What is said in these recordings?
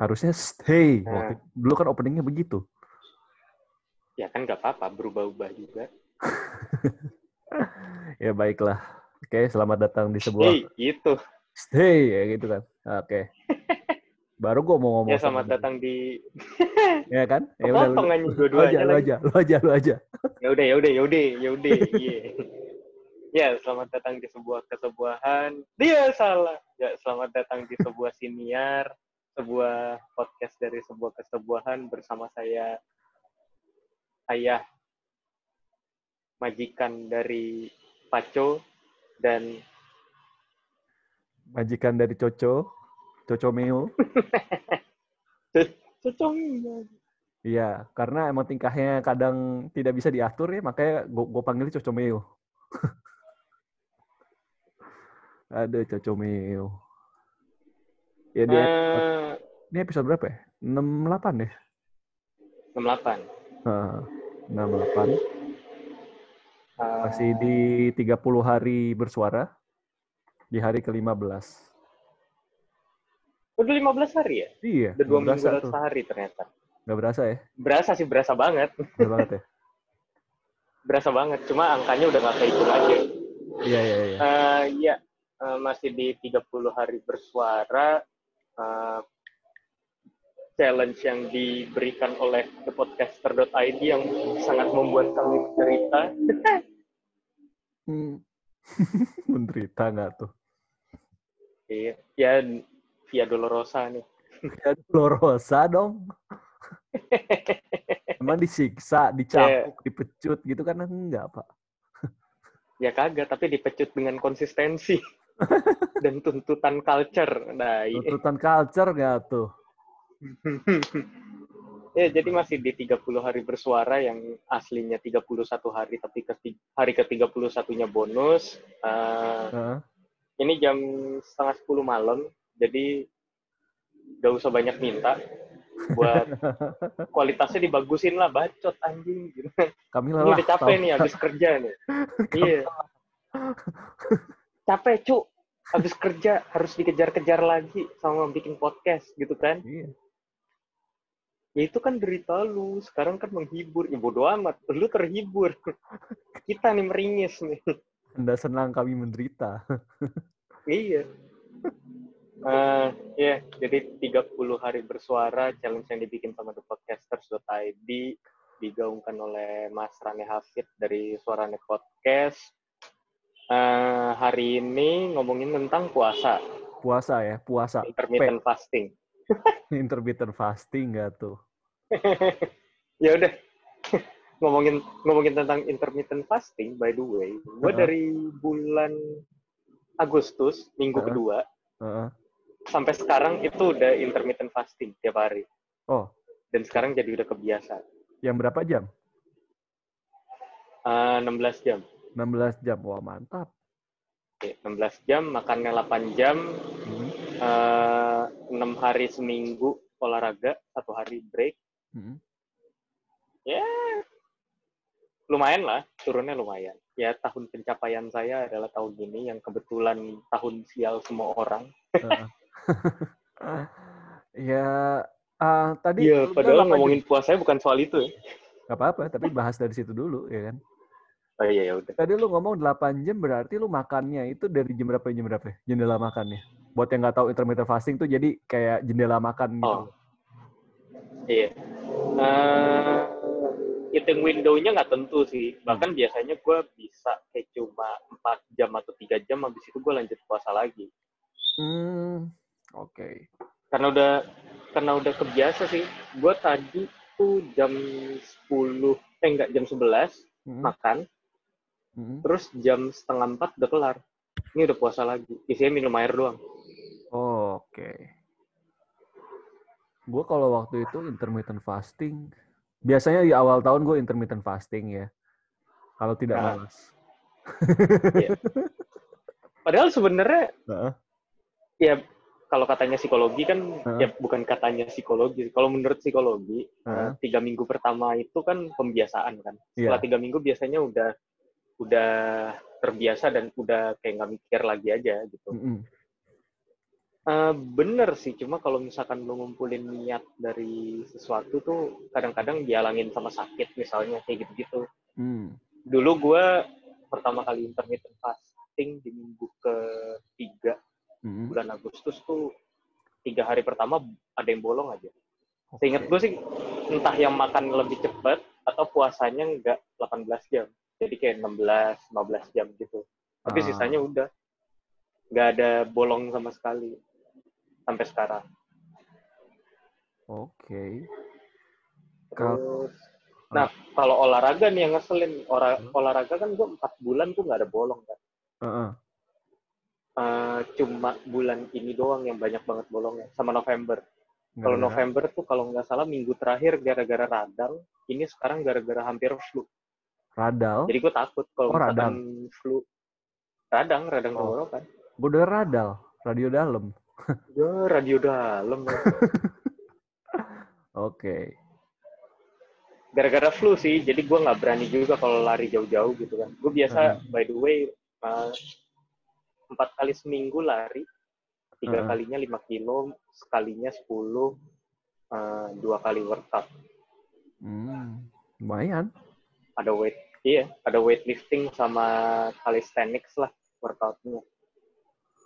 Harusnya stay. Nah. Waktu, dulu kan openingnya begitu. Ya kan nggak apa-apa, berubah-ubah juga. Ya baiklah. Oke, selamat datang di sebuah Hei, gitu. stay ya gitu kan. Oke. Baru gua mau ngomong. Ya selamat sama- datang di Ya kan? Ya udah, lu, aja, lu aja, lu aja, lu aja. Ya udah, ya udah, ya udah, ya udah. Iya. Ya, selamat datang di sebuah kesebuahan. Dia salah. Ya, selamat datang di sebuah siniar, sebuah podcast dari sebuah kesebuahan bersama saya ayah majikan dari Paco dan Majikan dari Coco, Coco Meo. Cocong. Iya, karena emang tingkahnya kadang tidak bisa diatur ya, makanya gue gue panggil Coco Meo. Ada Coco Meo. Ya dia Eh, ini episode berapa ya? 68 ya? 68. Nah, 68. Eh, Masih di 30 hari bersuara. Di hari ke-15. Udah 15 hari ya? Iya, Udah dua nggak minggu berasa dan tuh. sehari ternyata. Nggak berasa ya? Berasa sih, berasa banget. Bener banget ya? Berasa banget. Cuma angkanya udah nggak kehitung aja. Iya, iya, iya. Eh, Iya, eh, masih di 30 hari bersuara. Eh, challenge yang diberikan oleh thepodcaster.id yang sangat membuat kami cerita. Hmm. Menderita nggak tuh? Iya, ya via Dolorosa nih. Ya, Dolorosa dong. Emang disiksa, dicambuk, dipecut gitu kan enggak, Pak. Ya kagak, tapi dipecut dengan konsistensi dan tuntutan culture. Nah, iya. Tuntutan culture nggak tuh? ya, jadi masih di 30 hari bersuara yang aslinya 31 hari, tapi ke hari ke-31-nya bonus. Eh, Heeh. ini jam setengah 10 malam, jadi gak usah banyak minta. Buat kualitasnya dibagusin lah, bacot anjing. Gitu. Kami Ini lelah. udah capek tau. nih, habis kerja nih. Iya. Capek, cu. Habis kerja, harus dikejar-kejar lagi sama bikin podcast, gitu kan. Iya. Ya itu kan derita lu. Sekarang kan menghibur. Ya bodo amat. Lu terhibur. Kita nih meringis nih. Anda senang kami menderita. iya. Eh, ya, jadi 30 hari bersuara challenge yang dibikin sama thepodcasters.id digaungkan oleh Mas Rane Hafid dari Suarane Podcast. Eh, hari ini ngomongin tentang puasa, Puasa ya, puasa. intermittent fasting. Intermittent fasting nggak tuh? ya udah ngomongin ngomongin tentang intermittent fasting by the way gue Heeh. dari bulan Agustus minggu Heeh. kedua Heeh. sampai sekarang itu udah intermittent fasting tiap hari Oh, dan sekarang jadi udah kebiasa yang berapa jam? Eh, 16 jam 16 jam. Wah, mantap. Oke, 16 jam makannya 8 jam Hmm. eh, 6 hari seminggu olahraga satu hari break Hmm. ya lumayan lah turunnya lumayan ya tahun pencapaian saya adalah tahun ini yang kebetulan tahun sial semua orang Heeh. ya, ah, tadi iya bilang padahal 8 ngomongin puasanya bukan soal itu ya. Nggak apa-apa, tapi bahas dari situ dulu, ya kan? Oh iya ya udah Tadi lu ngomong 8 jam berarti lu makannya itu dari jam berapa jam berapa? ya? Jendela makannya. Buat yang nggak tahu intermittent fasting tuh jadi kayak jendela makan gitu. oh iya Eh, eating window-nya nggak tentu sih bahkan biasanya gue bisa kayak cuma 4 jam atau tiga jam habis itu gue lanjut puasa lagi Hmm, oke. karena udah karena udah kebiasa sih gue tadi tuh jam 10 eh enggak jam 11 Hmm, makan hmm. terus jam setengah empat udah kelar ini udah puasa lagi isinya minum air doang Oh, Oke. Gue kalau waktu itu intermittent fasting, biasanya di awal tahun gue intermittent fasting ya. Kalau tidak Nah. malas. padahal sebenarnya Heeh. ya kalau katanya psikologi kan Heeh. ya bukan katanya psikologi kalau menurut psikologi eh, tiga minggu pertama itu kan pembiasaan kan setelah tiga minggu biasanya udah udah terbiasa dan udah kayak nggak mikir lagi aja gitu Mm-mm. Eh, bener sih, cuma kalau misalkan lu ngumpulin niat dari sesuatu tuh kadang-kadang dialangin sama sakit misalnya kayak gitu-gitu. Hmm. Dulu gue pertama kali intermittent fasting di minggu ketiga Hmm. bulan Agustus tuh tiga hari pertama ada yang bolong aja. Seingat gue sih entah yang makan lebih cepat atau puasanya nggak 18 jam. Jadi kayak 16, 15 jam gitu. Tapi Ah. sisanya udah nggak ada bolong sama sekali sampai sekarang. Oke. Kalau Terus, nah kalau olahraga nih yang ngeselin, Ora- olahraga kan gue empat bulan tuh nggak ada bolong kan. Heeh. Eh, cuma bulan ini doang yang banyak banget bolongnya, sama November. Kalau November tuh kalau nggak salah minggu terakhir gara-gara radang, ini sekarang gara-gara hampir flu. Radal. Jadi gue takut kalau Oh, misalkan flu. Radang, radang Oh. tenggorokan. Gue udah radal, radio dalam. Ya, radio dalam. Oke. Gara-gara flu sih, jadi gue nggak berani juga kalau lari jauh-jauh gitu kan. Gue biasa, Hmm. by the way, uh, empat kali seminggu lari. Tiga Hmm. kalinya 5 kilo, sekalinya 10, uh, dua kali workout. Hmm. Lumayan. Ada weight, iya, ada weightlifting sama calisthenics lah workoutnya.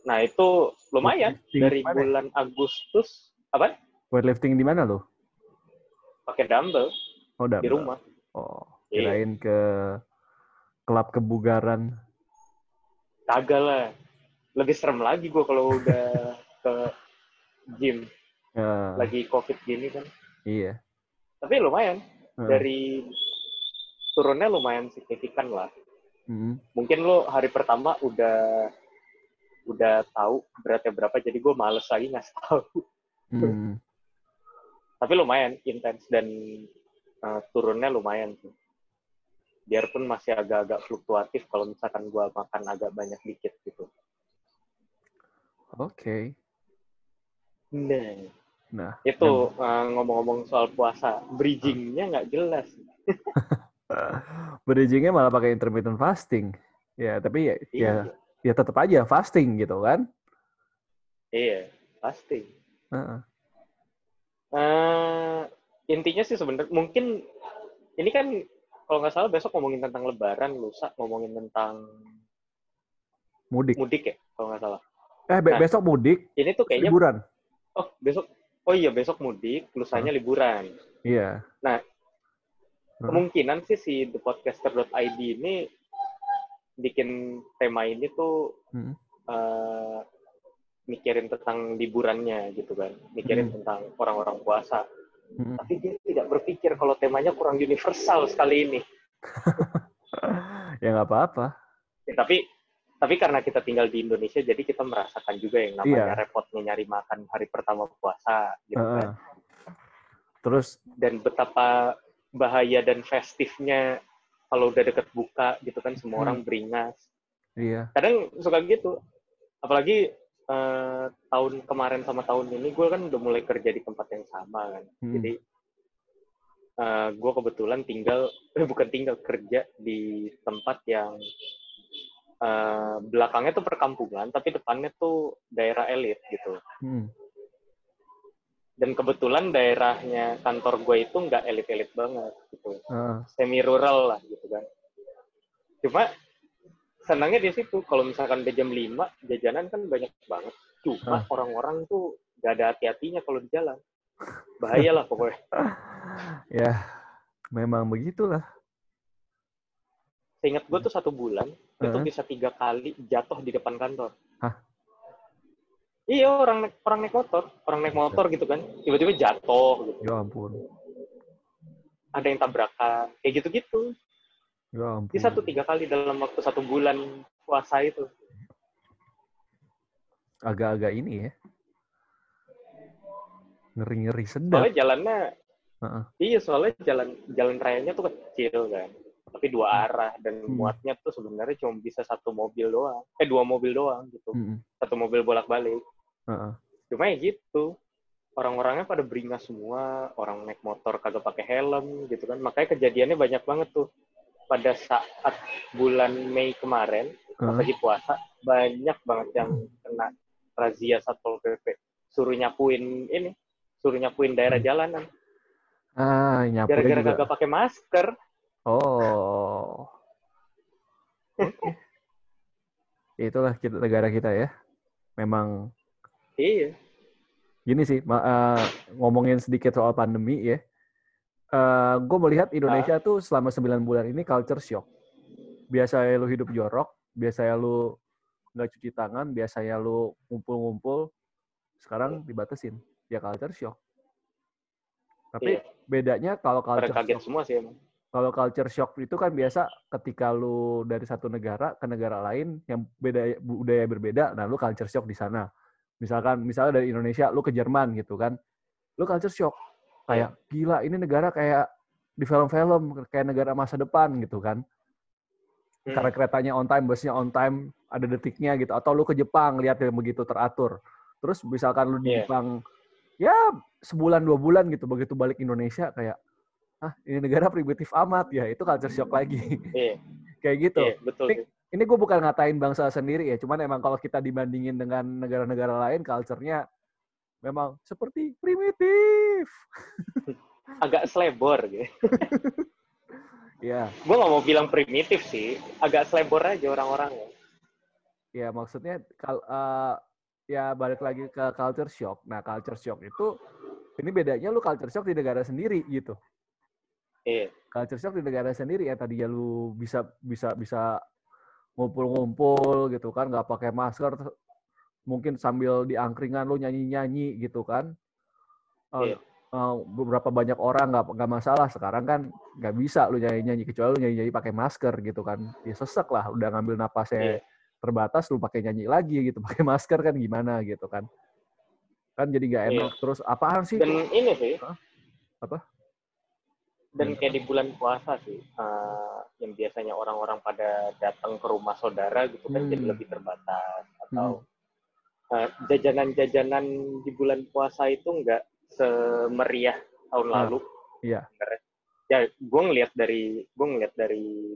Nah itu lumayan dari bulan Agustus, apa? Weightlifting di mana lo? Pakai dumbbell Oh, di rumah. Oh, Iya. kirain ke klub kebugaran. Kagak lah. Lebih serem lagi gue kalau udah ke gym Ya, lagi covid gini kan. iya. Tapi lumayan Heeh. dari turunnya lumayan signifikan lah. Mm. Mungkin lo hari pertama udah udah tahu beratnya berapa, jadi gue males lagi ngasih tahu. Mm. Tapi lumayan intens dan uh, turunnya lumayan sih. Biarpun masih agak-agak fluktuatif kalau misalkan gue makan agak banyak dikit gitu. Oke. Nah, Nah, itu uh, ngomong-ngomong soal puasa, bridgingnya nggak jelas. bridgingnya malah pakai intermittent fasting. Ya, tapi ya, ya, Iya, ya tetap aja fasting gitu kan. iya, pasti. Heeh. Eh, intinya sih sebenarnya mungkin ini kan kalau nggak salah besok ngomongin tentang Lebaran, lusa ngomongin tentang Mudik. mudik ya kalau nggak salah. Eh, be- Nah. besok mudik, Ini tuh kayaknya liburan. oh besok oh iya besok mudik, lusanya liburan. Iya. Nah, Hmm. Kemungkinan sih si thepodcaster.id ini bikin tema ini tuh Hmm. eh, mikirin tentang liburannya gitu kan, mikirin Hmm. tentang orang-orang puasa. Mm. Tapi dia tidak berpikir kalau temanya kurang universal sekali ini. ya nggak apa-apa. Ya, tapi tapi karena kita tinggal di Indonesia, jadi kita merasakan juga yang namanya Iya. repotnya nyari makan hari pertama puasa, gitu Heeh. kan. Terus, Dan betapa bahaya dan festifnya kalau udah deket buka, gitu kan, semua Hmm. orang beringas. iya. Kadang suka gitu. Apalagi eh, tahun kemarin sama tahun ini, gue kan udah mulai kerja di tempat yang sama kan. Hmm. Jadi eh, gue kebetulan tinggal, eh, bukan tinggal kerja di tempat yang eh, belakangnya tuh perkampungan, tapi depannya tuh daerah elit gitu. Mm. Dan kebetulan daerahnya kantor gue itu nggak elit-elit banget gitu, Heeh. semi rural lah gitu kan. Cuma senangnya di situ kalau misalkan udah jam 5 jajanan kan banyak banget. Cuma Ah. orang-orang tuh nggak ada hati-hatinya kalau di jalan. Bahaya lah pokoknya. ya, memang begitulah. Seingat gue tuh satu bulan itu Heeh. bisa tiga kali jatuh di depan kantor. Hah? Iya orang naik orang naik motor, orang naik motor gitu kan, tiba-tiba jatuh gitu. Ya ampun. Ada yang tabrakan, kayak gitu-gitu. Ya ampun. Bisa tuh tiga kali dalam waktu satu bulan puasa itu. Agak-agak ini ya. Ngeri-ngeri sedap. Soalnya jalannya, Heeh. iya soalnya jalan jalan rayanya tuh kecil kan, tapi dua arah dan Hmm. muatnya tuh sebenarnya cuma bisa satu mobil doang, eh dua mobil doang gitu, Mm-mm. satu mobil bolak-balik. Heeh. Cuma ya gitu, orang-orangnya pada beringas semua, orang naik motor kagak pakai helm gitu kan, makanya kejadiannya banyak banget tuh. Pada saat bulan Mei kemarin, pas Heeh. lagi puasa, banyak banget yang kena razia satpol pp suruh nyapuin ini suruh nyapuin daerah Hmm. jalanan Ah, nyapu gara-gara juga. kagak pakai masker Oh. Itulah kita, negara kita ya. Memang iya gini sih, eh, ngomongin sedikit soal pandemi ya. Eh gue melihat Indonesia tuh selama 9 bulan ini culture shock. Biasanya lu hidup jorok, biasanya lu nggak cuci tangan, biasanya lu ngumpul-ngumpul, sekarang dibatasin. Ya culture shock. Tapi Iya. bedanya kalau culture shock semua sih emang kalau culture shock itu kan biasa ketika lu dari satu negara ke negara lain yang beda budaya berbeda, nah lu culture shock di sana. Misalkan misalnya dari Indonesia lu ke Jerman gitu kan. Lu culture shock. Kayak gila ini negara kayak di film-film kayak negara masa depan gitu kan. Hmm. Karena keretanya on time, busnya on time, ada detiknya gitu. Atau lu ke Jepang lihat yang begitu teratur. Terus misalkan lu di Iya. Jepang ya sebulan dua bulan gitu begitu balik Indonesia kayak ah ini negara primitif amat ya itu culture shock lagi iya kayak gitu iya betul sih. Ini gue bukan ngatain bangsa sendiri ya cuman emang kalau kita dibandingin dengan negara-negara lain culture-nya memang seperti primitif. Agak selebor gitu. Ya. Gue nggak mau bilang primitif sih agak selebor aja orang-orangnya ya. Maksudnya kal eh, ya balik lagi ke culture shock. Nah culture shock itu ini bedanya lu culture shock di negara sendiri gitu. Iya. Culture shock di negara sendiri ya tadinya lu bisa bisa bisa ngumpul-ngumpul gitu kan nggak pakai masker mungkin sambil di angkringan lu nyanyi-nyanyi gitu kan Eh, Iya. eh, beberapa banyak orang nggak nggak masalah sekarang kan nggak bisa lu nyanyi-nyanyi kecuali lu nyanyi-nyanyi pakai masker gitu kan ya sesek lah udah ngambil napasnya Iya. terbatas lu pakai nyanyi lagi gitu pakai masker kan gimana gitu kan kan jadi nggak Iya. enak terus apaan sih dan ini sih Hah? Apa? dan kayak di bulan puasa sih eh, yang biasanya orang-orang pada datang ke rumah saudara gitu kan Hmm. jadi lebih terbatas atau eh, jajanan-jajanan di bulan puasa itu nggak semeriah tahun Ah, lalu iya. ya gue ngeliat dari gue ngeliat dari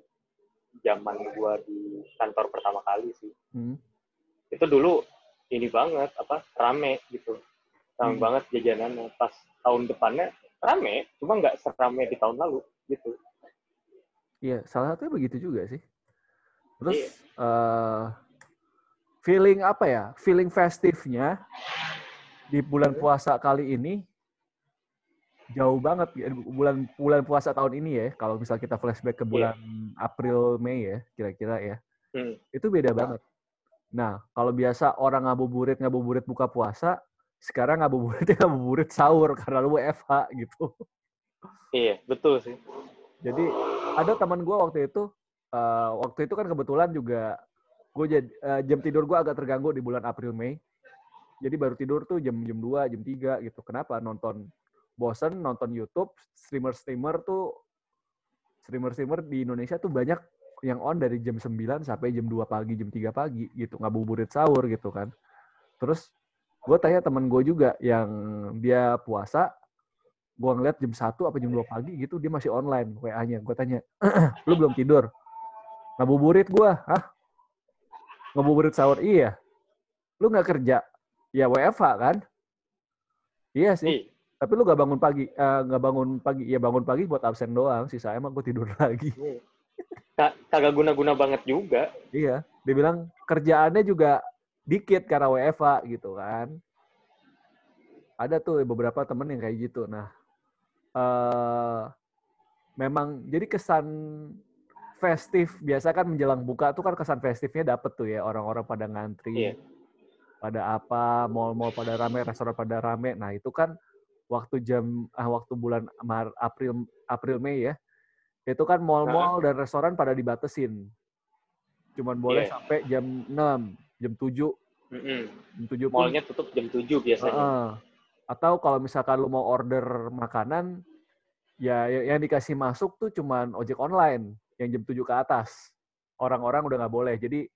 zaman gue di kantor pertama kali sih Hmm. itu dulu ini banget apa rame gitu rame Hmm. banget jajanannya pas tahun depannya rame cuma nggak serame di tahun lalu gitu Iya, salah satunya begitu juga sih. Terus Iya. eh, feeling apa ya? Feeling festifnya di bulan Hmm. puasa kali ini jauh banget ya, bulan bulan puasa tahun ini ya. Kalau misal kita flashback ke Iya. bulan April Mei ya, kira-kira ya. Hmm. Itu beda banget. Nah, kalau biasa orang ngabuburit ngabuburit buka puasa, sekarang ngabuburitnya ngabuburit sahur karena lu WFH gitu. iya betul sih Jadi ada teman gue waktu itu, eh, waktu itu kan kebetulan juga gue eh, jam tidur gue agak terganggu di bulan April Mei. Jadi baru tidur tuh jam jam 2, jam 3 gitu. Kenapa? Nonton bosen nonton YouTube, streamer-streamer tuh streamer-streamer di Indonesia tuh banyak yang on dari jam 9 sampai jam 2 pagi, jam 3 pagi gitu, ngabuburit sahur gitu kan. Terus gue tanya temen gue juga yang dia puasa, gue ngeliat jam 1 apa jam 2 pagi gitu dia masih online WA-nya. Gue tanya, lu belum tidur? Ngabuburit gue, hah? Ngabuburit sahur? Iya. Lu nggak kerja? Ya WFH kan? Iya sih. Ih, Tapi lu gak bangun pagi, eh, nggak bangun pagi, ya bangun pagi buat absen doang. Sisa emang gue tidur lagi. iya. Ka- kagak guna-guna banget juga Iya, dia bilang kerjaannya juga dikit karena WFA gitu kan. Ada tuh beberapa temen yang kayak gitu. Nah, eh memang jadi kesan festif biasa kan menjelang buka tuh kan kesan festifnya dapet tuh ya orang-orang pada ngantri, Iya. pada apa, mall-mall pada rame, restoran pada rame. Nah itu kan waktu jam ah waktu bulan Mar April April Mei ya, itu kan mall-mall dan restoran pada dibatesin. Cuman boleh Iya. sampai jam 6, jam 7, Mm-mm. jam 7 pun. mallnya tutup jam 7 biasanya Heeh. Atau kalau misalkan lu mau order makanan, ya ya- yang dikasih masuk tuh cuman ojek online yang jam 7 ke atas. Orang-orang udah nggak boleh. Jadi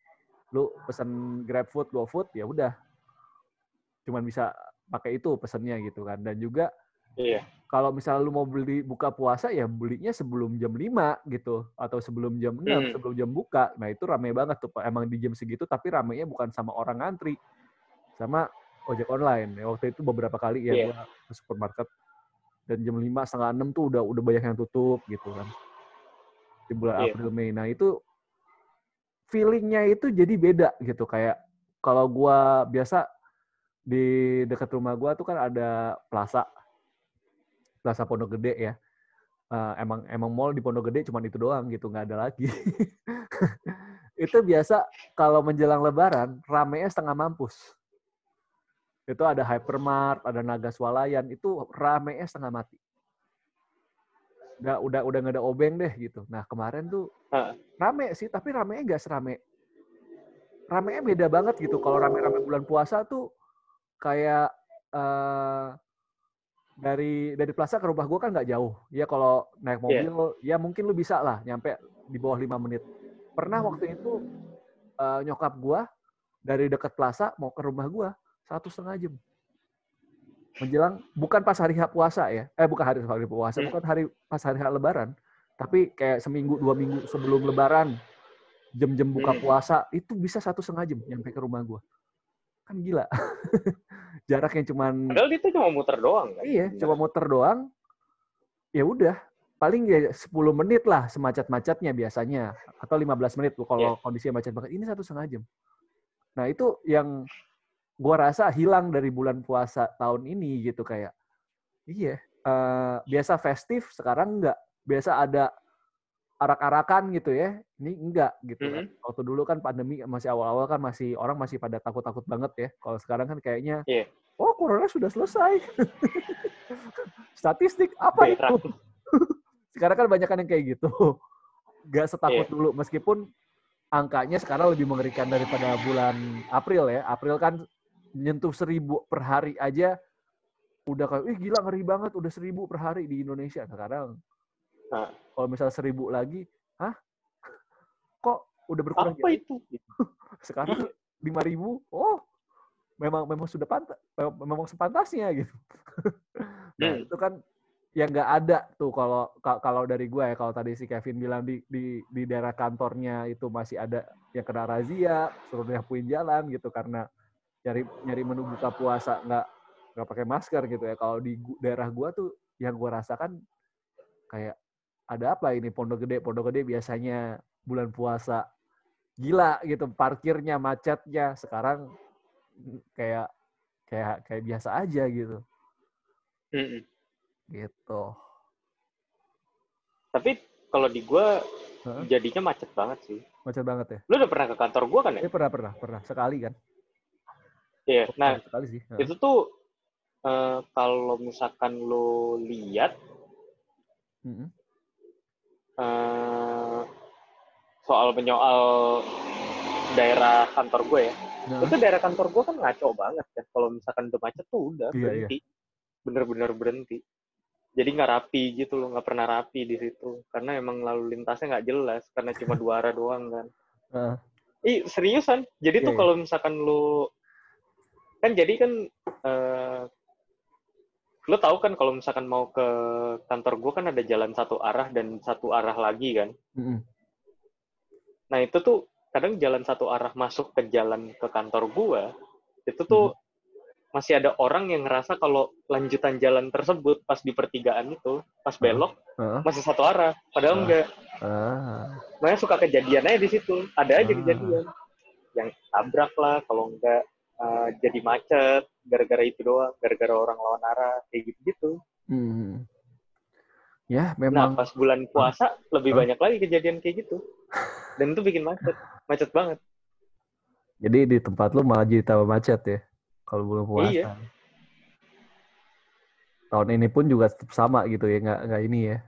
lu pesen GrabFood, GoFood, ya udah. Cuman bisa pakai itu pesennya gitu kan. Dan juga iya kalau misalnya lu mau beli buka puasa ya belinya sebelum jam 5 gitu atau sebelum jam 6, Hmm. sebelum jam buka. Nah, itu rame banget tuh. Emang di jam segitu tapi ramenya bukan sama orang ngantri. sama ojek online. Ya, waktu itu beberapa kali ya Iya. gua ke supermarket dan jam lima setengah enam tuh udah udah banyak yang tutup gitu kan di bulan Iya. April Mei. Nah itu feelingnya itu jadi beda gitu kayak kalau gua biasa di dekat rumah gua tuh kan ada plaza plaza Pondok Gede ya. Eh, emang emang mall di Pondok Gede cuman itu doang gitu nggak ada lagi. itu biasa kalau menjelang Lebaran ramenya setengah mampus. Itu ada Hypermart, ada Naga Swalayan, itu ramenya setengah mati. Udah udah udah nggak ada obeng deh gitu. Nah kemarin tuh rame sih, tapi ramenya nggak serame. Ramenya beda banget gitu. Kalau rame-rame bulan puasa tuh kayak eh dari dari plaza ke rumah gue kan nggak jauh. Ya kalau naik Iya. mobil, ya mungkin lu bisa lah nyampe di bawah lima menit. Pernah waktu itu eh, nyokap gue dari dekat plaza mau ke rumah gue satu setengah jam. Menjelang bukan pas hari H puasa ya, eh bukan hari hari puasa, Hmm. bukan hari pas hari H Lebaran, tapi kayak seminggu dua minggu sebelum Lebaran, jam-jam buka Hmm. puasa itu bisa satu setengah jam nyampe ke rumah gue. Kan gila. Jaraknya cuman Padahal itu cuma muter doang kan. Iya, coba muter doang. Ya udah, paling ya 10 menit lah semacet-macetnya biasanya atau 15 menit tuh kalau kondisinya macet banget. Ini satu setengah jam. Nah, itu yang gua rasa hilang dari bulan puasa tahun ini gitu kayak. Iya, eh, biasa festif sekarang enggak. Biasa ada arak-arakan gitu ya. Ini enggak gitu kan. Waktu dulu kan pandemi masih awal-awal kan masih orang masih pada takut-takut banget ya. Kalau sekarang kan kayaknya Iya. oh corona sudah selesai. Statistik apa itu? sekarang kan banyak yang kayak gitu. Gak setakut Iya. dulu meskipun angkanya sekarang lebih mengerikan daripada bulan April ya. April kan nyentuh seribu per hari aja udah kayak, ih gila ngeri banget, udah seribu per hari di Indonesia. Sekarang Nah. kalau misalnya seribu lagi, hah? Kok udah berkurang? Apa ya? itu? Sekarang lima ribu, oh memang memang sudah pantas, memang sepantasnya gitu. nah Hmm. itu kan yang nggak ada tuh kalau ka- kalau dari gue ya kalau tadi si Kevin bilang di di di daerah kantornya itu masih ada yang kena razia, suruh nyapuin jalan gitu karena nyari nyari menu buka puasa nggak nggak pakai masker gitu ya. Kalau di daerah gua tuh yang gua rasakan kayak ada apa ini Pondok Gede, Pondok Gede biasanya bulan puasa gila gitu parkirnya macetnya sekarang kayak kayak kayak biasa aja gitu Mm-mm. gitu Tapi kalau di gua Heeh. jadinya macet banget sih. macet banget ya Lu udah pernah ke kantor gua kan ya? eh pernah pernah pernah sekali kan Iya. Nah, sekali sih Heeh. itu tuh eh, kalau misalkan lo lihat Mm-mm. eh, soal menyoal daerah kantor gue ya, Nah, itu daerah kantor gue kan ngaco banget kan. Kalau misalkan udah macet tuh udah Iya, berhenti, bener-bener berhenti. Jadi nggak rapi gitu loh, nggak pernah rapi di situ, karena emang lalu lintasnya nggak jelas, karena cuma dua arah doang kan. Heeh. Ih seriusan, jadi Iya, tuh iya. kalau misalkan lo kan jadi kan eh, lo tahu kan kalau misalkan mau ke kantor gue kan ada jalan satu arah dan satu arah lagi kan. Mm-mm. Nah itu tuh kadang jalan satu arah masuk ke jalan ke kantor gua itu tuh masih ada orang yang ngerasa kalau lanjutan jalan tersebut pas di pertigaan itu pas belok Heeh. masih satu arah padahal Ah. enggak Ah. makanya suka kejadian aja di situ ada aja Ah. kejadian yang tabrak lah kalau enggak eh, jadi macet gara-gara itu doang gara-gara orang lawan arah kayak gitu-gitu Hmm. Ya, nah memang pas bulan puasa lebih Ah. banyak lagi kejadian kayak gitu dan itu bikin macet macet banget jadi di tempat lu malah jadi tambah macet ya kalau belum puasa. Iya. Tahun ini pun juga tetap sama gitu ya, nggak nggak ini ya.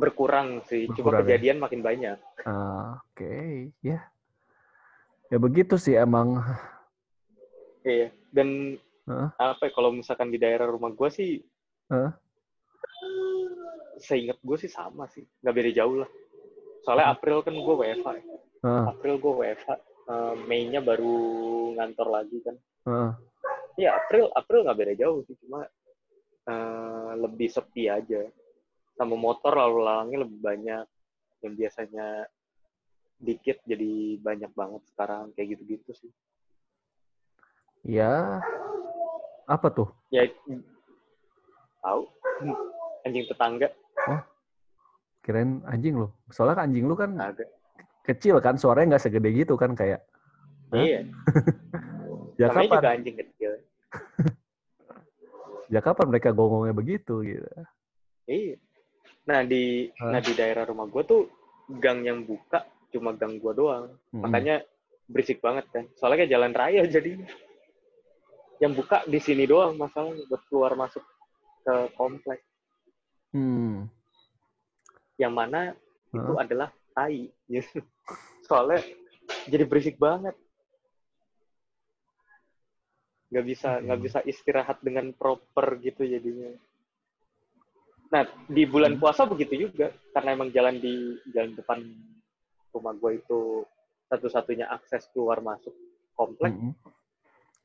berkurang sih cuma Berkurang ya? kejadian makin banyak Ah, Oke, ya. Ya begitu sih emang. Iya. Dan Heeh. apa ya, kalau misalkan di daerah rumah gue sih, Heeh. seingat gue sih sama sih, nggak beda jauh lah. Soalnya April kan gue WFH, ya. Heeh, April gue WFH, Eh, Mei-nya baru ngantor lagi kan. heeh. Iya April, April nggak beda jauh sih, cuma eh, lebih sepi aja. Sama motor lalu lalangnya lebih banyak, yang biasanya dikit jadi banyak banget sekarang kayak gitu-gitu sih. Ya, apa tuh? Ya, tahu anjing tetangga Kirain anjing lu. Soalnya kan anjing lu kan ada. kecil kan, suaranya nggak segede gitu kan kayak. Iya, Ya namanya kapan? juga anjing kecil. Ya kapan mereka ngomongnya begitu gitu. Iya. Nah di Hah? nah di daerah rumah gue tuh gang yang buka cuma gang gua doang. Mm-mm. Makanya berisik banget kan. Soalnya kayak jalan raya jadi yang buka di sini doang masalahnya buat keluar masuk ke komplek. Hmm. Yang mana itu Hah? adalah tai. Soalnya jadi berisik banget. Nggak bisa nggak Hmm. bisa istirahat dengan proper gitu jadinya. Nah di bulan Hmm. puasa begitu juga karena emang jalan di jalan depan rumah gue itu satu-satunya akses keluar masuk komplek Mm-mm.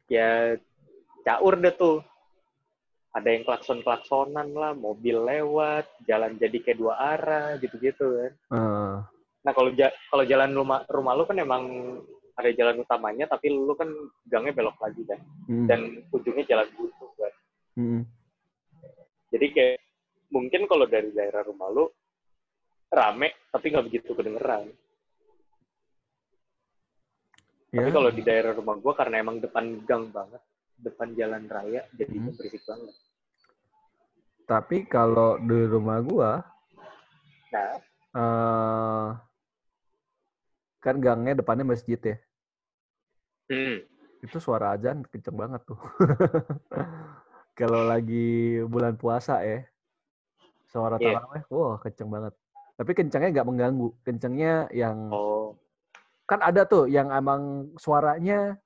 ya caur deh tuh. Ada yang klakson-klaksonan lah, mobil lewat, jalan jadi kayak dua arah gitu-gitu kan. Eh, Nah kalau ja- kalau jalan rumah rumah lu kan emang ada jalan utamanya, tapi lu kan gangnya belok lagi kan, mm, dan ujungnya jalan buntu kan. mm-mm. Jadi kayak mungkin kalau dari daerah rumah lu rame, tapi nggak begitu kedengeran. Tapi Ya, kalau di daerah rumah gua karena emang depan gang banget, depan jalan raya, jadinya Hmm. berisik banget. tapi kalau di rumah gua Nah, eh kan gangnya depannya masjid ya. hmm, Itu suara azan kenceng banget tuh. kalau lagi bulan puasa ya. Suara Iya. taraweh, wah kenceng banget. Tapi kencengnya nggak mengganggu. Kencengnya yang oh, kan ada tuh yang emang suaranya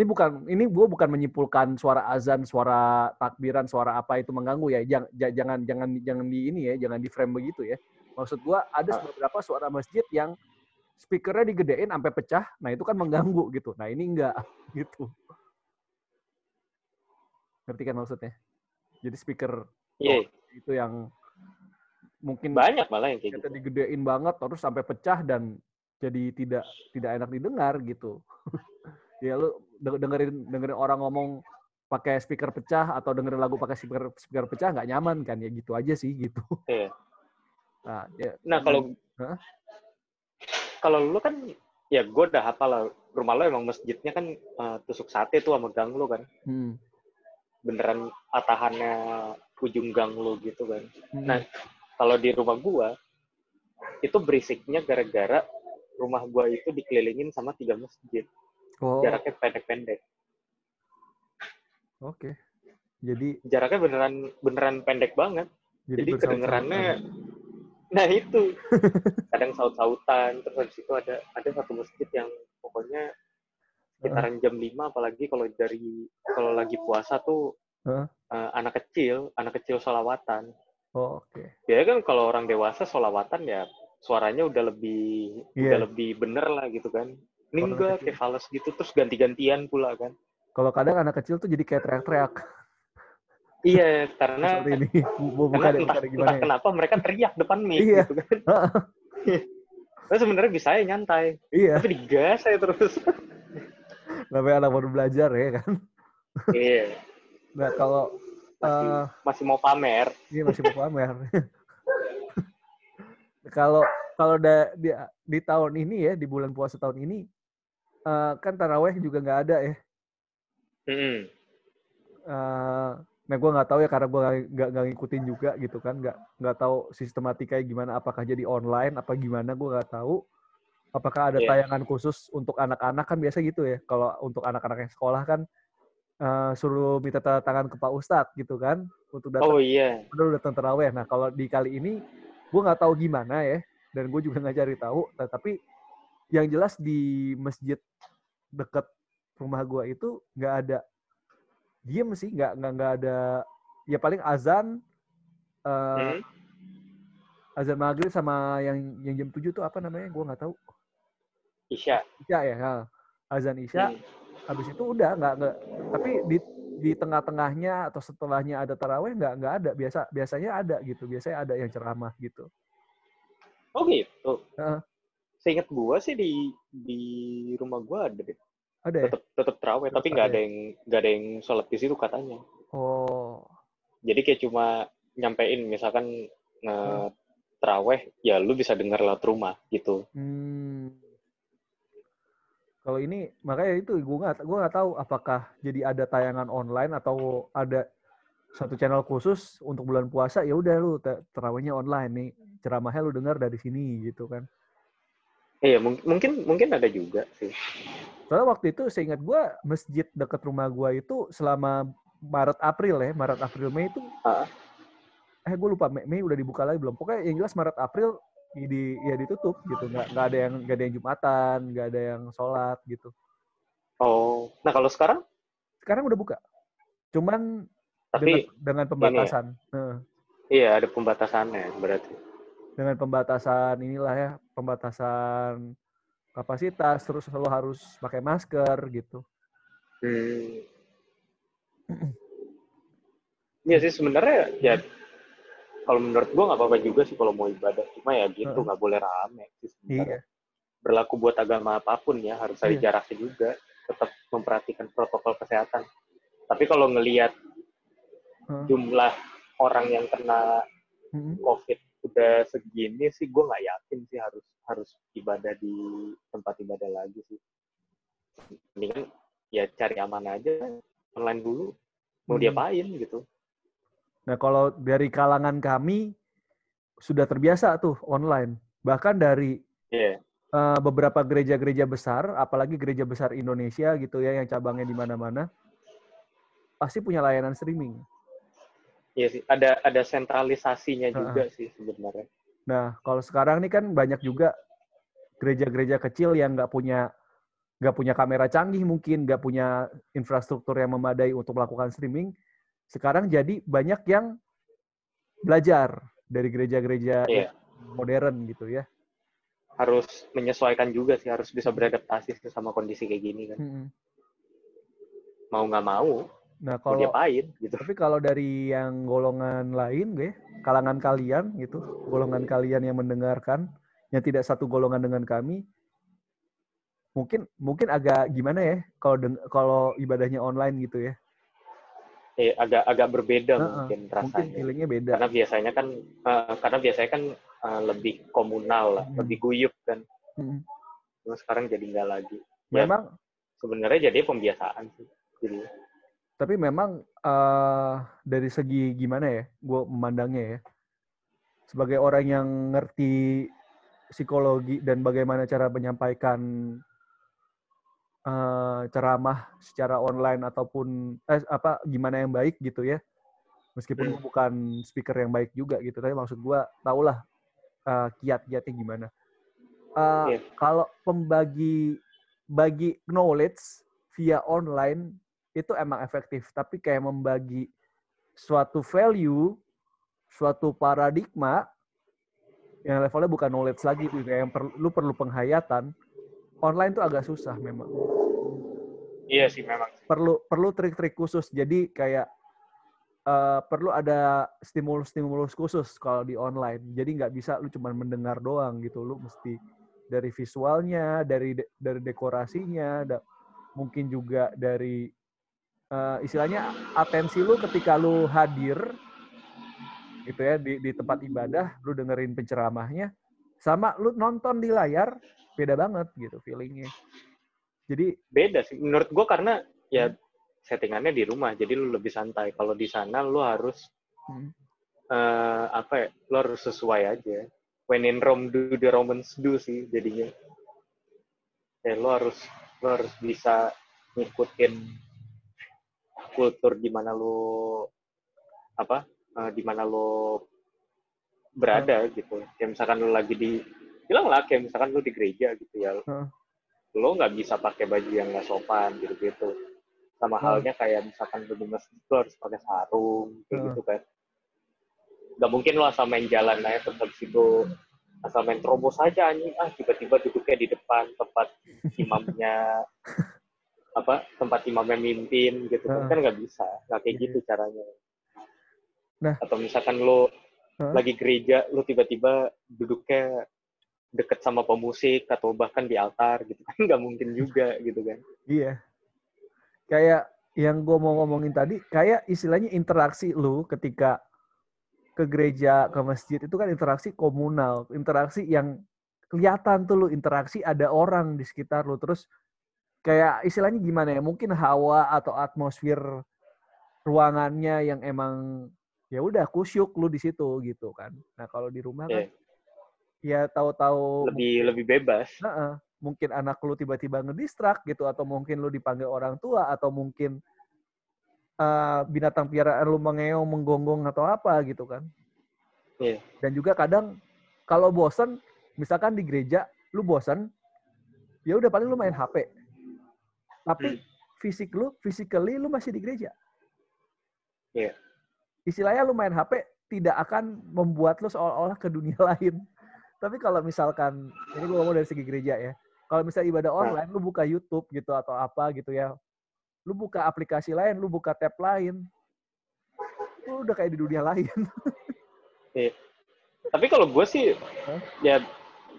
ini bukan ini gue bukan menyimpulkan suara azan, suara takbiran, suara apa itu mengganggu ya. Jangan jangan jangan jangan di ini ya, jangan di frame begitu ya. Maksud gua ada Ah. beberapa suara masjid yang speakernya digedein sampai pecah. Nah, itu kan mengganggu gitu. Nah, ini enggak gitu. Ngerti kan maksudnya? Jadi speaker iya, itu yang mungkin banyak malah yang kayak kita gitu. digedein banget terus sampai pecah dan jadi tidak tidak enak didengar gitu. ya lu de- dengerin dengerin orang ngomong pakai speaker pecah atau dengerin lagu pakai speaker speaker pecah nggak nyaman kan? Ya gitu aja sih gitu. Iya. Nah, ya, Nah kalau kalau lu kan ya gue udah hafal lah. Rumah lo emang masjidnya kan eh, tusuk sate tuh sama gang lo kan. Hmm, beneran atahannya ujung gang lo gitu kan. Hmm, Nah, kalau di rumah gua itu berisiknya gara-gara rumah gua itu dikelilingin sama tiga masjid oh, jaraknya pendek-pendek oke. Jadi jaraknya beneran beneran pendek banget jadi, jadi kedengerannya nah itu kadang saut-sautan terus habis itu ada ada satu masjid yang pokoknya sekitaran jam 5 apalagi kalau dari kalau lagi puasa tuh Heeh. eh, anak kecil anak kecil solawatan Oh, oke. ya kan kalau orang dewasa solawatan ya suaranya udah lebih Iya. udah lebih bener lah gitu kan ini enggak kecil. kayak fals gitu terus ganti-gantian pula kan Kalau kadang anak kecil tuh jadi kayak teriak-teriak iya karena ini. Bu- karena Bukan entah, bukan gimana entah ya. kenapa mereka teriak depan mic Iya. gitu kan Nah, sebenarnya bisa ya nyantai Iya, tapi digas saya terus namanya anak baru belajar ya kan. iya Nah, kalau masih, eh, masih mau pamer Iya masih mau pamer. Kalau kalau da- di, di tahun ini ya di bulan puasa tahun ini eh, kan taraweh juga nggak ada ya. Mm-mm. Eh, nah gue nggak tahu ya karena gue nggak ngikutin juga gitu kan nggak nggak tahu sistematikanya gimana apakah jadi online apa gimana gue nggak tahu apakah ada Iya. tayangan khusus untuk anak-anak kan biasa gitu ya kalau untuk anak-anak yang sekolah kan eh, suruh minta tanda tangan ke Pak Ustadz gitu kan untuk datang oh iya udah datang terawih. Nah kalau di kali ini gue nggak tahu gimana ya, dan gue juga nggak cari tahu. Tapi yang jelas di masjid dekat rumah gue itu nggak ada diem sih, nggak nggak nggak ada. Ya paling azan, eh, Hmm? azan maghrib sama yang yang jam 7 tuh apa namanya? Gue nggak tahu. Isya Isya ya, ha. azan isya. Hmm. Habis itu udah nggak nggak. Tapi di di tengah-tengahnya atau setelahnya ada taraweh nggak nggak ada biasa biasanya ada gitu biasanya ada yang ceramah gitu oh gitu Heeh. Seingat gua sih di di rumah gua ada deh Ada ya? tetap tetap terawih tapi nggak ada yang nggak ada yang sholat di situ katanya Oh. jadi kayak cuma nyampein misalkan nge terawih ya lu bisa dengar lewat rumah gitu Hmm. Kalau ini makanya itu gue nggak gue nggak tahu apakah jadi ada tayangan online atau ada satu channel khusus untuk bulan puasa ya udah lu te- terawihnya online nih ceramahnya lu dengar dari sini gitu kan. Iya mung- mungkin mungkin ada juga sih. Soalnya waktu itu seingat gue masjid dekat rumah gue itu selama Maret April ya Maret April Mei itu Ah. eh gue lupa Mei, Mei udah dibuka lagi belum? Pokoknya yang jelas Maret April di di- ya ditutup gitu. Nggak nggak ada yang nggak ada yang jumatan nggak ada yang sholat gitu. Oh nah kalau sekarang? Sekarang udah buka. Cuman tapi dengan, dengan pembatasan. Heeh. iya ada pembatasannya berarti dengan pembatasan inilah ya pembatasan kapasitas terus selalu harus pakai masker gitu Hmm. Iya sih sebenarnya ya kalau menurut gua nggak apa-apa juga sih kalau mau ibadah cuma ya gitu nggak boleh rame sih sebenarnya. iya Berlaku buat agama apa pun ya harus ada Iya. jaraknya juga tetap memperhatikan protokol kesehatan. Tapi kalau ngelihat Heeh. jumlah orang yang kena Mm-mm. COVID udah segini sih gue nggak yakin sih harus harus ibadah di tempat ibadah lagi sih. Mendingan ya cari aman aja online dulu mau Hmm. diapain gitu. nah kalau dari kalangan kami sudah terbiasa tuh online bahkan dari Iya. eh, beberapa gereja-gereja besar apalagi gereja besar Indonesia gitu ya yang cabangnya di mana-mana pasti punya layanan streaming Iya sih, ada ada sentralisasinya Heeh. juga sih sebenarnya. Nah, kalau sekarang nih kan banyak juga gereja-gereja kecil yang nggak punya nggak punya kamera canggih mungkin, nggak punya infrastruktur yang memadai untuk melakukan streaming. Sekarang jadi banyak yang belajar dari gereja-gereja Iya. modern gitu ya. Harus menyesuaikan juga sih, harus bisa beradaptasi sama kondisi kayak gini kan. Mm-mm. Mau nggak mau, Nah, kalau diapain gitu. tapi kalau dari yang golongan lain, gue, kalangan kalian gitu, golongan kalian yang mendengarkan, yang tidak satu golongan dengan kami, mungkin mungkin agak gimana ya kalau kalau ibadahnya online gitu ya. Eh, agak agak berbeda Heeh, mungkin Mungkin rasanya. feelingnya beda. Karena biasanya kan eh, karena biasanya kan eh, lebih komunal lah, Hmm. lebih guyup kan. Mm. Cuma sekarang jadi nggak lagi. Ya, Memang, sebenarnya jadi pembiasaan sih. Jadi tapi memang eh, dari segi gimana ya, gue memandangnya ya, sebagai orang yang ngerti psikologi dan bagaimana cara menyampaikan eh, ceramah secara online ataupun eh, apa gimana yang baik gitu ya, meskipun Hmm. gue bukan speaker yang baik juga gitu, tapi maksud gue tahulah eh, kiat-kiatnya gimana. Eh, Iya. Kalau pembagi bagi knowledge via online itu emang efektif, tapi kayak membagi suatu value, suatu paradigma yang levelnya bukan knowledge lagi, tuh, kayak yang perlu, lu perlu penghayatan. Online tuh agak susah memang. iya sih memang. Perlu perlu trik-trik khusus. Jadi kayak eh, perlu ada stimulus-stimulus khusus kalau di online. Jadi nggak bisa lu cuma mendengar doang gitu. Lu mesti dari visualnya, dari de- dari dekorasinya, da- mungkin juga dari eh, istilahnya atensi lu ketika lu hadir gitu ya di, di tempat ibadah, lu dengerin penceramahnya, sama lu nonton di layar beda banget gitu feelingnya. Jadi Beda sih. Menurut gua karena ya settingannya di rumah, jadi lu lebih santai. Kalau di sana lu harus hmm, eh, apa ya? Lu harus sesuai aja. When in Rome do the Romans do sih jadinya. Ya lu harus lu harus bisa ngikutin kultur di mana lu apa? eh, di mana lu berada gitu. Kayak misalkan lu lagi di bilang lah kayak misalkan lu di gereja gitu ya. Heeh. Lu nggak bisa pakai baju yang nggak sopan gitu-gitu. Sama Hmm. halnya kayak misalkan lu di masjid lu harus pakai sarung kayak Hmm. gitu kan. Nggak mungkin lu asal main jalan aja terus habis itu asal main terobos aja anjing ah tiba-tiba duduknya di depan tempat imamnya apa tempat imamnya mimpin gitu kan Heeh. kan nggak bisa nggak kayak Iya. gitu caranya Nah. atau misalkan lu Heeh. lagi gereja lu tiba-tiba duduknya deket sama pemusik atau bahkan di altar gitu kan nggak mungkin juga gitu kan Iya. Kayak yang gue mau ngomongin tadi, kayak istilahnya interaksi lu ketika ke gereja, ke masjid itu kan interaksi komunal, interaksi yang kelihatan tuh lu interaksi ada orang di sekitar lu terus kayak istilahnya gimana ya? Mungkin hawa atau atmosfer ruangannya yang emang ya udah kusyuk lu di situ gitu kan. Nah, kalau di rumah kan Iya. ya tahu-tahu lebih lebih bebas Heeh. mungkin anak lu tiba-tiba ngedistrak gitu atau mungkin lu dipanggil orang tua atau mungkin eh, binatang piaraan lu mengeong menggonggong atau apa gitu kan Iya. dan juga kadang kalau bosen misalkan di gereja lu bosen ya udah paling lu main HP tapi Hmm. fisik lu physically lu masih di gereja. Iya. istilahnya lu main HP tidak akan membuat lu seolah-olah ke dunia lain. Tapi kalau misalkan ini gue ngomong dari segi gereja ya. Kalau misalnya ibadah online lu buka YouTube gitu atau apa gitu ya. Lu buka aplikasi lain lu buka tab lain lu udah kayak di dunia lain. Tapi kalau gue sih Hah? ya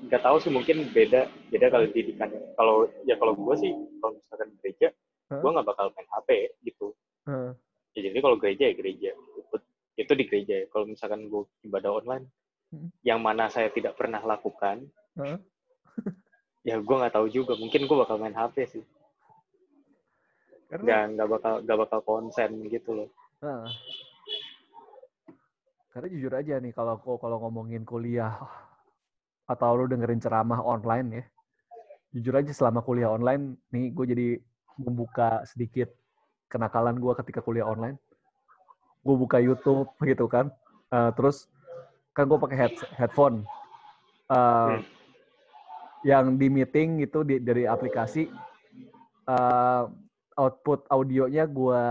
nggak tahu sih mungkin beda beda kalau didikannya kalau ya kalau gue sih kalau misalkan gereja Hah? gue nggak bakal main HP gitu Heeh. ya, jadi kalau gereja ya gereja itu, itu di gereja ya kalau misalkan gue ibadah online Hmm. yang mana saya tidak pernah lakukan Heeh. ya gue nggak tahu juga mungkin gue bakal main HP sih karena nggak nggak bakal nggak bakal konsen gitu loh karena jujur aja nih kalau kalau ngomongin kuliah atau lu dengerin ceramah online ya? Jujur aja selama kuliah online nih gue jadi membuka sedikit kenakalan gue ketika kuliah online. Gue buka YouTube gitu kan. Eh, terus kan gue pakai head, headphone. Hmm. yang di meeting itu di, dari aplikasi eh, output audionya gue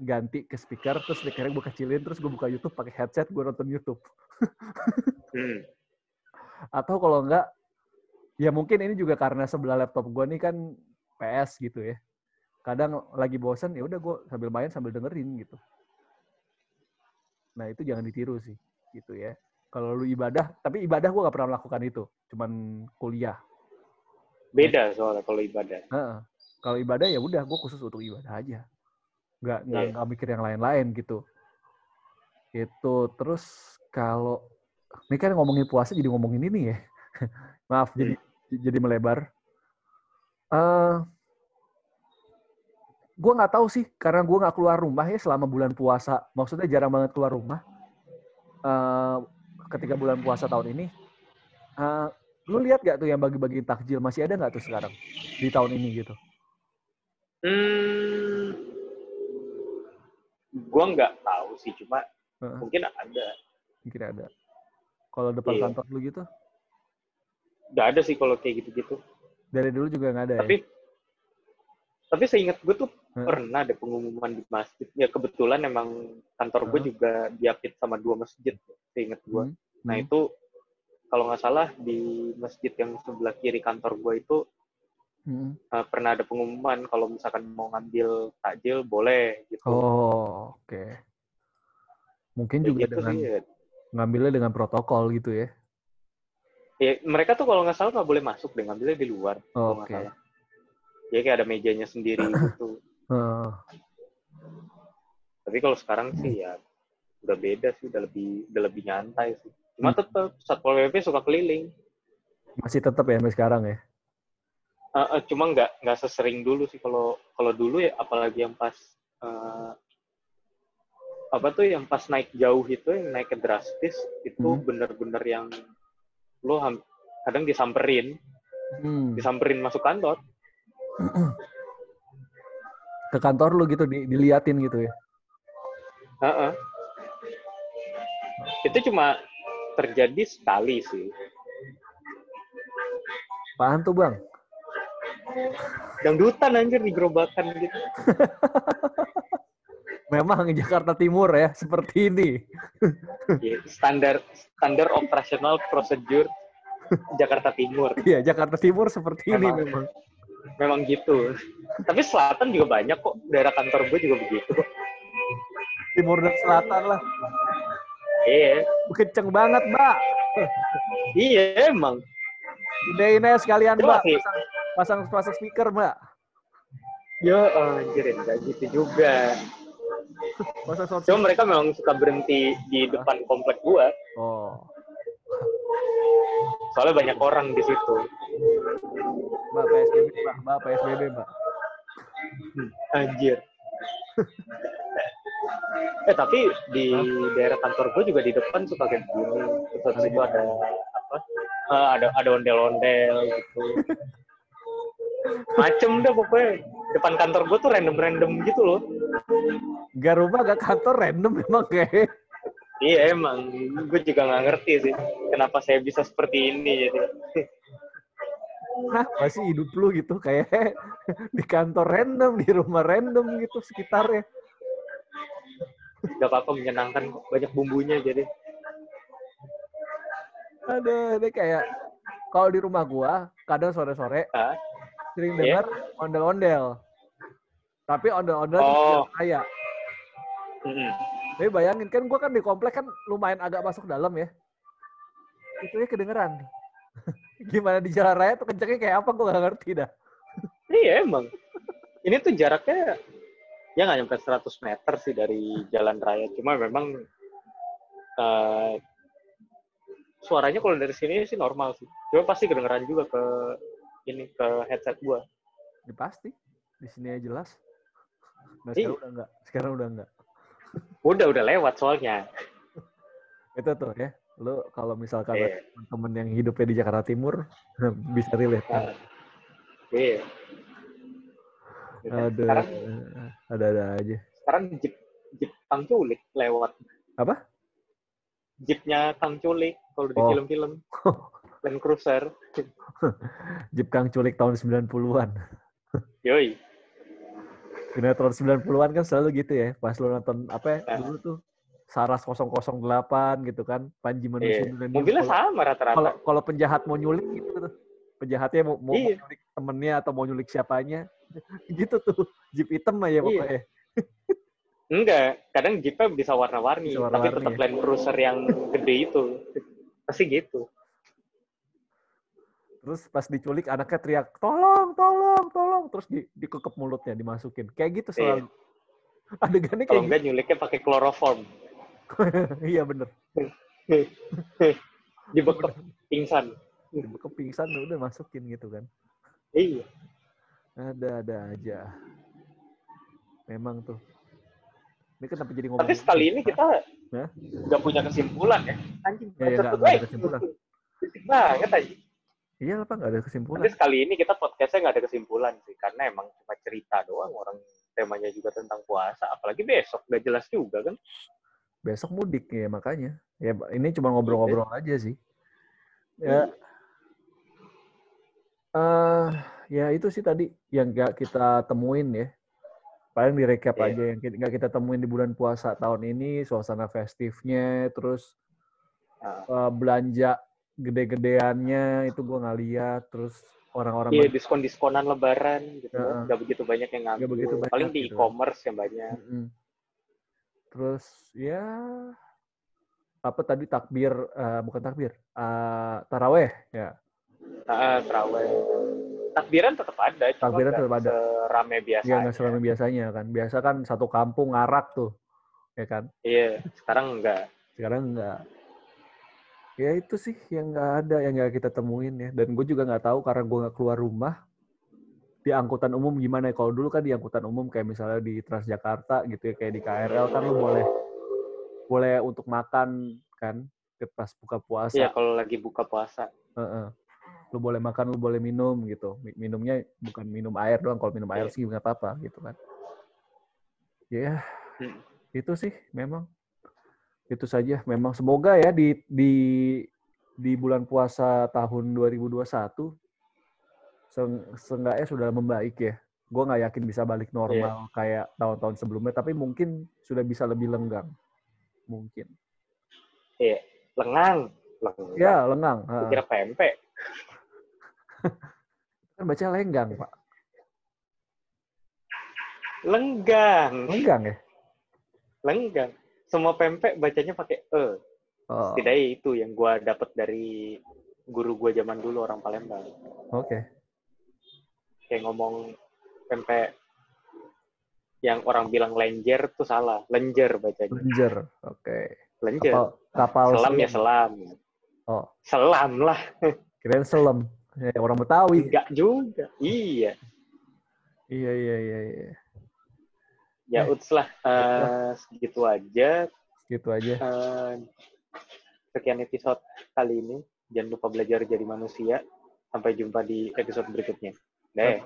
ganti ke speaker terus speakernya gue kecilin terus gue buka YouTube pakai headset gue nonton YouTube. Hmm. Atau kalau enggak ya mungkin ini juga karena sebelah laptop gue nih kan PS gitu ya. Kadang lagi bosen ya udah gue sambil main sambil dengerin gitu. Nah itu jangan ditiru sih gitu ya. Kalau lu ibadah tapi ibadah gue gak pernah melakukan itu cuman kuliah. Beda soalnya kalau ibadah. Heeh. kalau ibadah ya udah gue khusus untuk ibadah aja. Nggak nggak nggak mikir yang lain-lain gitu. Itu terus kalau ini kan ngomongin puasa jadi ngomongin ini ya. Maaf jadi jadi melebar. Eh gue nggak tahu sih karena gue nggak keluar rumah ya selama bulan puasa. Maksudnya jarang banget keluar rumah. Eh ketika bulan puasa tahun ini. Eh lu lihat gak tuh yang bagi-bagi takjil? Masih ada nggak tuh sekarang? Di tahun ini gitu. Hmm, gue nggak tahu sih cuma Heeh. mungkin ada. Mungkin ada kalau depan Iya. kantor lu gitu nggak ada sih kalau kayak gitu-gitu dari dulu juga nggak ada tapi ya tapi seingat gue tuh Heeh. pernah ada pengumuman di masjid ya kebetulan emang kantor gue Heeh. juga diapit sama dua masjid seingat gue Hmm. nah Hmm. itu kalau nggak salah di masjid yang sebelah kiri kantor gue itu Hmm. eh, pernah ada pengumuman kalau misalkan mau ngambil takjil boleh gitu oh oke mungkin Kayak juga gitu dengan sih, ya. Ngambilnya dengan protokol gitu ya? Ya, mereka tuh kalau nggak salah nggak boleh masuk deh ngambilnya di luar nggak oke. salah. Ya kayak ada mejanya sendiri gitu. Heeh. tapi kalau sekarang sih ya udah beda sih udah lebih udah lebih nyantai sih. Cuma Hmm. tetap satpol pp suka keliling. Masih tetap ya sampai sekarang ya? Eh, eh, cuma nggak nggak sesering dulu sih. Kalau kalau dulu ya apalagi yang pas eh, apa tuh yang pas naik jauh itu yang naik ke drastis itu Hmm. bener-bener yang lo ham- kadang disamperin Hmm. disamperin masuk kantor ke kantor lu gitu di, diliatin gitu ya Heeh. itu cuma terjadi sekali sih apaan tuh bang dangdutan anjir di gerobakan gitu memang Jakarta Timur ya seperti ini. Ya, standar standar operasional prosedur Jakarta Timur. Iya Jakarta Timur seperti ini Memang. memang. Memang gitu. Tapi selatan juga banyak kok daerah kantor gue juga begitu kok. Timur dan Selatan lah. Iya. Kenceng banget mbak. Iya emang. Gedein aja sekalian, Mbak. Pasang, pasang, pasang speaker, Mbak. Ya anjir, enggak gitu juga. Pasang sound Cuma mereka memang suka berhenti di depan komplek gua. Oh, Soalnya banyak orang di situ. Mbak PSBB, Mbak. Mbak PSBB, Mbak. Anjir. eh tapi di daerah kantor gue juga di depan suka kayak gini. Terus itu ada apa? eh, ada ada ondel-ondel gitu. Macem dah pokoknya. Depan kantor gue tuh random-random gitu loh. Gak rumah, gak kantor, random memang kayak. Iya emang, gue juga nggak ngerti sih kenapa saya bisa seperti ini jadi. Hah, masih hidup lu gitu kayak di kantor random, di rumah random gitu sekitarnya. Gak apa-apa menyenangkan banyak bumbunya jadi. Aduh, ini kayak kalau di rumah gua kadang sore-sore sering Iya. dengar ondel-ondel. Tapi ondel-ondel Oh. raya. mm-mm. Tapi bayangin kan gua kan di komplek kan lumayan agak masuk dalam ya. Itu ya kedengeran. Gimana di jalan raya tuh kencengnya kayak apa gua gak ngerti dah. Iya emang. Ini tuh jaraknya ya nggak nyampe 100 meter sih dari jalan raya. Cuma memang eh, suaranya kalau dari sini sih normal sih. Cuma pasti kedengeran juga ke ini ke headset gua. Ya pasti. Di sini aja jelas. Nah, Iya. sekarang udah enggak. Sekarang udah enggak. Udah udah lewat soalnya. Itu tuh ya. Lu kalau misalkan Iya. ada temen yang hidupnya di Jakarta Timur bisa relate. Nah, Iya. Aduh, Sekarang ada-ada aja. sekarang jeep jeep Kang Culik lewat. Apa? Jeepnya Kang Culik kalau di Oh. Land Cruiser. Jeep Kang Culik tahun 90-an. Yoi. Sinetron 90-an kan selalu gitu ya. Pas lu nonton apa ya, Ah. dulu tuh Saras 008 gitu kan. Panji manusia Iya. milenium. Mobilnya Kalau- sama rata-rata. Kalau kalau penjahat mau nyulik gitu tuh. Penjahatnya mau, mau, mau Iya. nyulik temennya atau mau nyulik siapanya. gitu tuh. Jeep hitam aja Iya. pokoknya. Enggak, kadang Jeepnya bisa warna-warni, Bisa tapi tetap ya. Land Cruiser yang gede itu. Pasti gitu. Terus pas diculik anaknya teriak, tolong, tolong, tolong. Terus di, dikekep mulutnya, dimasukin. Kayak gitu selalu. Adegannya Kalau kayak enggak nyuliknya pakai chloroform. gitu. iya bener. Dibekep pingsan. Dibekep pingsan udah masukin gitu kan. Iya. Ada-ada aja. Memang tuh. Ini kenapa jadi ngomong Tapi sekali ini kita nggak punya kesimpulan ya. Anjing, Iya, iya, bacot nggak- tuh, nggak ada kesimpulan. Banget aja. Iya lah Pak, nggak ada kesimpulan. Tapi sekali ini kita podcastnya nggak ada kesimpulan sih, karena emang cuma cerita doang. Orang temanya juga tentang puasa, apalagi besok nggak jelas juga kan. Besok mudik ya makanya. Ya ini cuma ngobrol-ngobrol aja sih. Ya. eh ya itu sih tadi yang nggak kita temuin ya. Paling direkap Iya. aja yang nggak kita temuin di bulan puasa tahun ini, suasana festifnya, terus eh, belanja gede-gedeannya itu gua nggak lihat, terus orang-orang Iya diskon-diskonan lebaran gitu, Heeh. nggak begitu banyak yang ngambil. Begitu banyak Paling di gitu. e-commerce yang banyak. Mm-mm. Terus ya apa tadi takbir eh, bukan takbir eh, taraweh ya Nah, terawih. Takbiran tetap ada, Takbiran tetap ada. serame biasa. ya nggak seramai biasanya kan biasa kan satu kampung ngarak tuh ya kan Iya, sekarang enggak. sekarang enggak ya itu sih yang nggak ada yang nggak kita temuin ya dan gue juga nggak tahu karena gue nggak keluar rumah di angkutan umum gimana ya kalau dulu kan di angkutan umum kayak misalnya di Transjakarta gitu ya kayak di KRL kan lu boleh boleh untuk makan kan ke pas buka puasa Iya, kalau lagi buka puasa. Heeh. Lu boleh makan, lu boleh minum gitu. Mi- Minumnya bukan minum air doang. Kalau minum air Iya. sih nggak apa-apa gitu kan. Ya, Hmm. itu sih memang. Itu saja. Memang semoga ya di di di bulan puasa tahun 2021 seng- seenggaknya sudah membaik ya. Gue nggak yakin bisa balik normal kayak tahun-tahun sebelumnya, tapi mungkin sudah bisa lebih lenggang. Mungkin. Iya, lengang. Lengang. Ya, lengang. Kira pempek. Kan baca lenggang, Pak. Lenggang. Lenggang ya? Lenggang. Semua pempek bacanya pakai e. Oh. Setidaknya itu yang gua dapat dari guru gue zaman dulu orang Palembang. Oke. Kayak ngomong sampai yang orang bilang lenjer tuh salah. Lenjer bacanya. Lenjer. Oke. Lenjer. Kapal, kapal selam ya selam. Oh, Selam lah. kirain selam. Ya, orang Betawi. Enggak juga. Iya. Iya, iya, iya, iya. Ya Eh, uts lah. Eh, segitu aja. Gitu aja. Eh, sekian episode kali ini. Jangan lupa belajar jadi manusia. Sampai jumpa di episode berikutnya. Deh.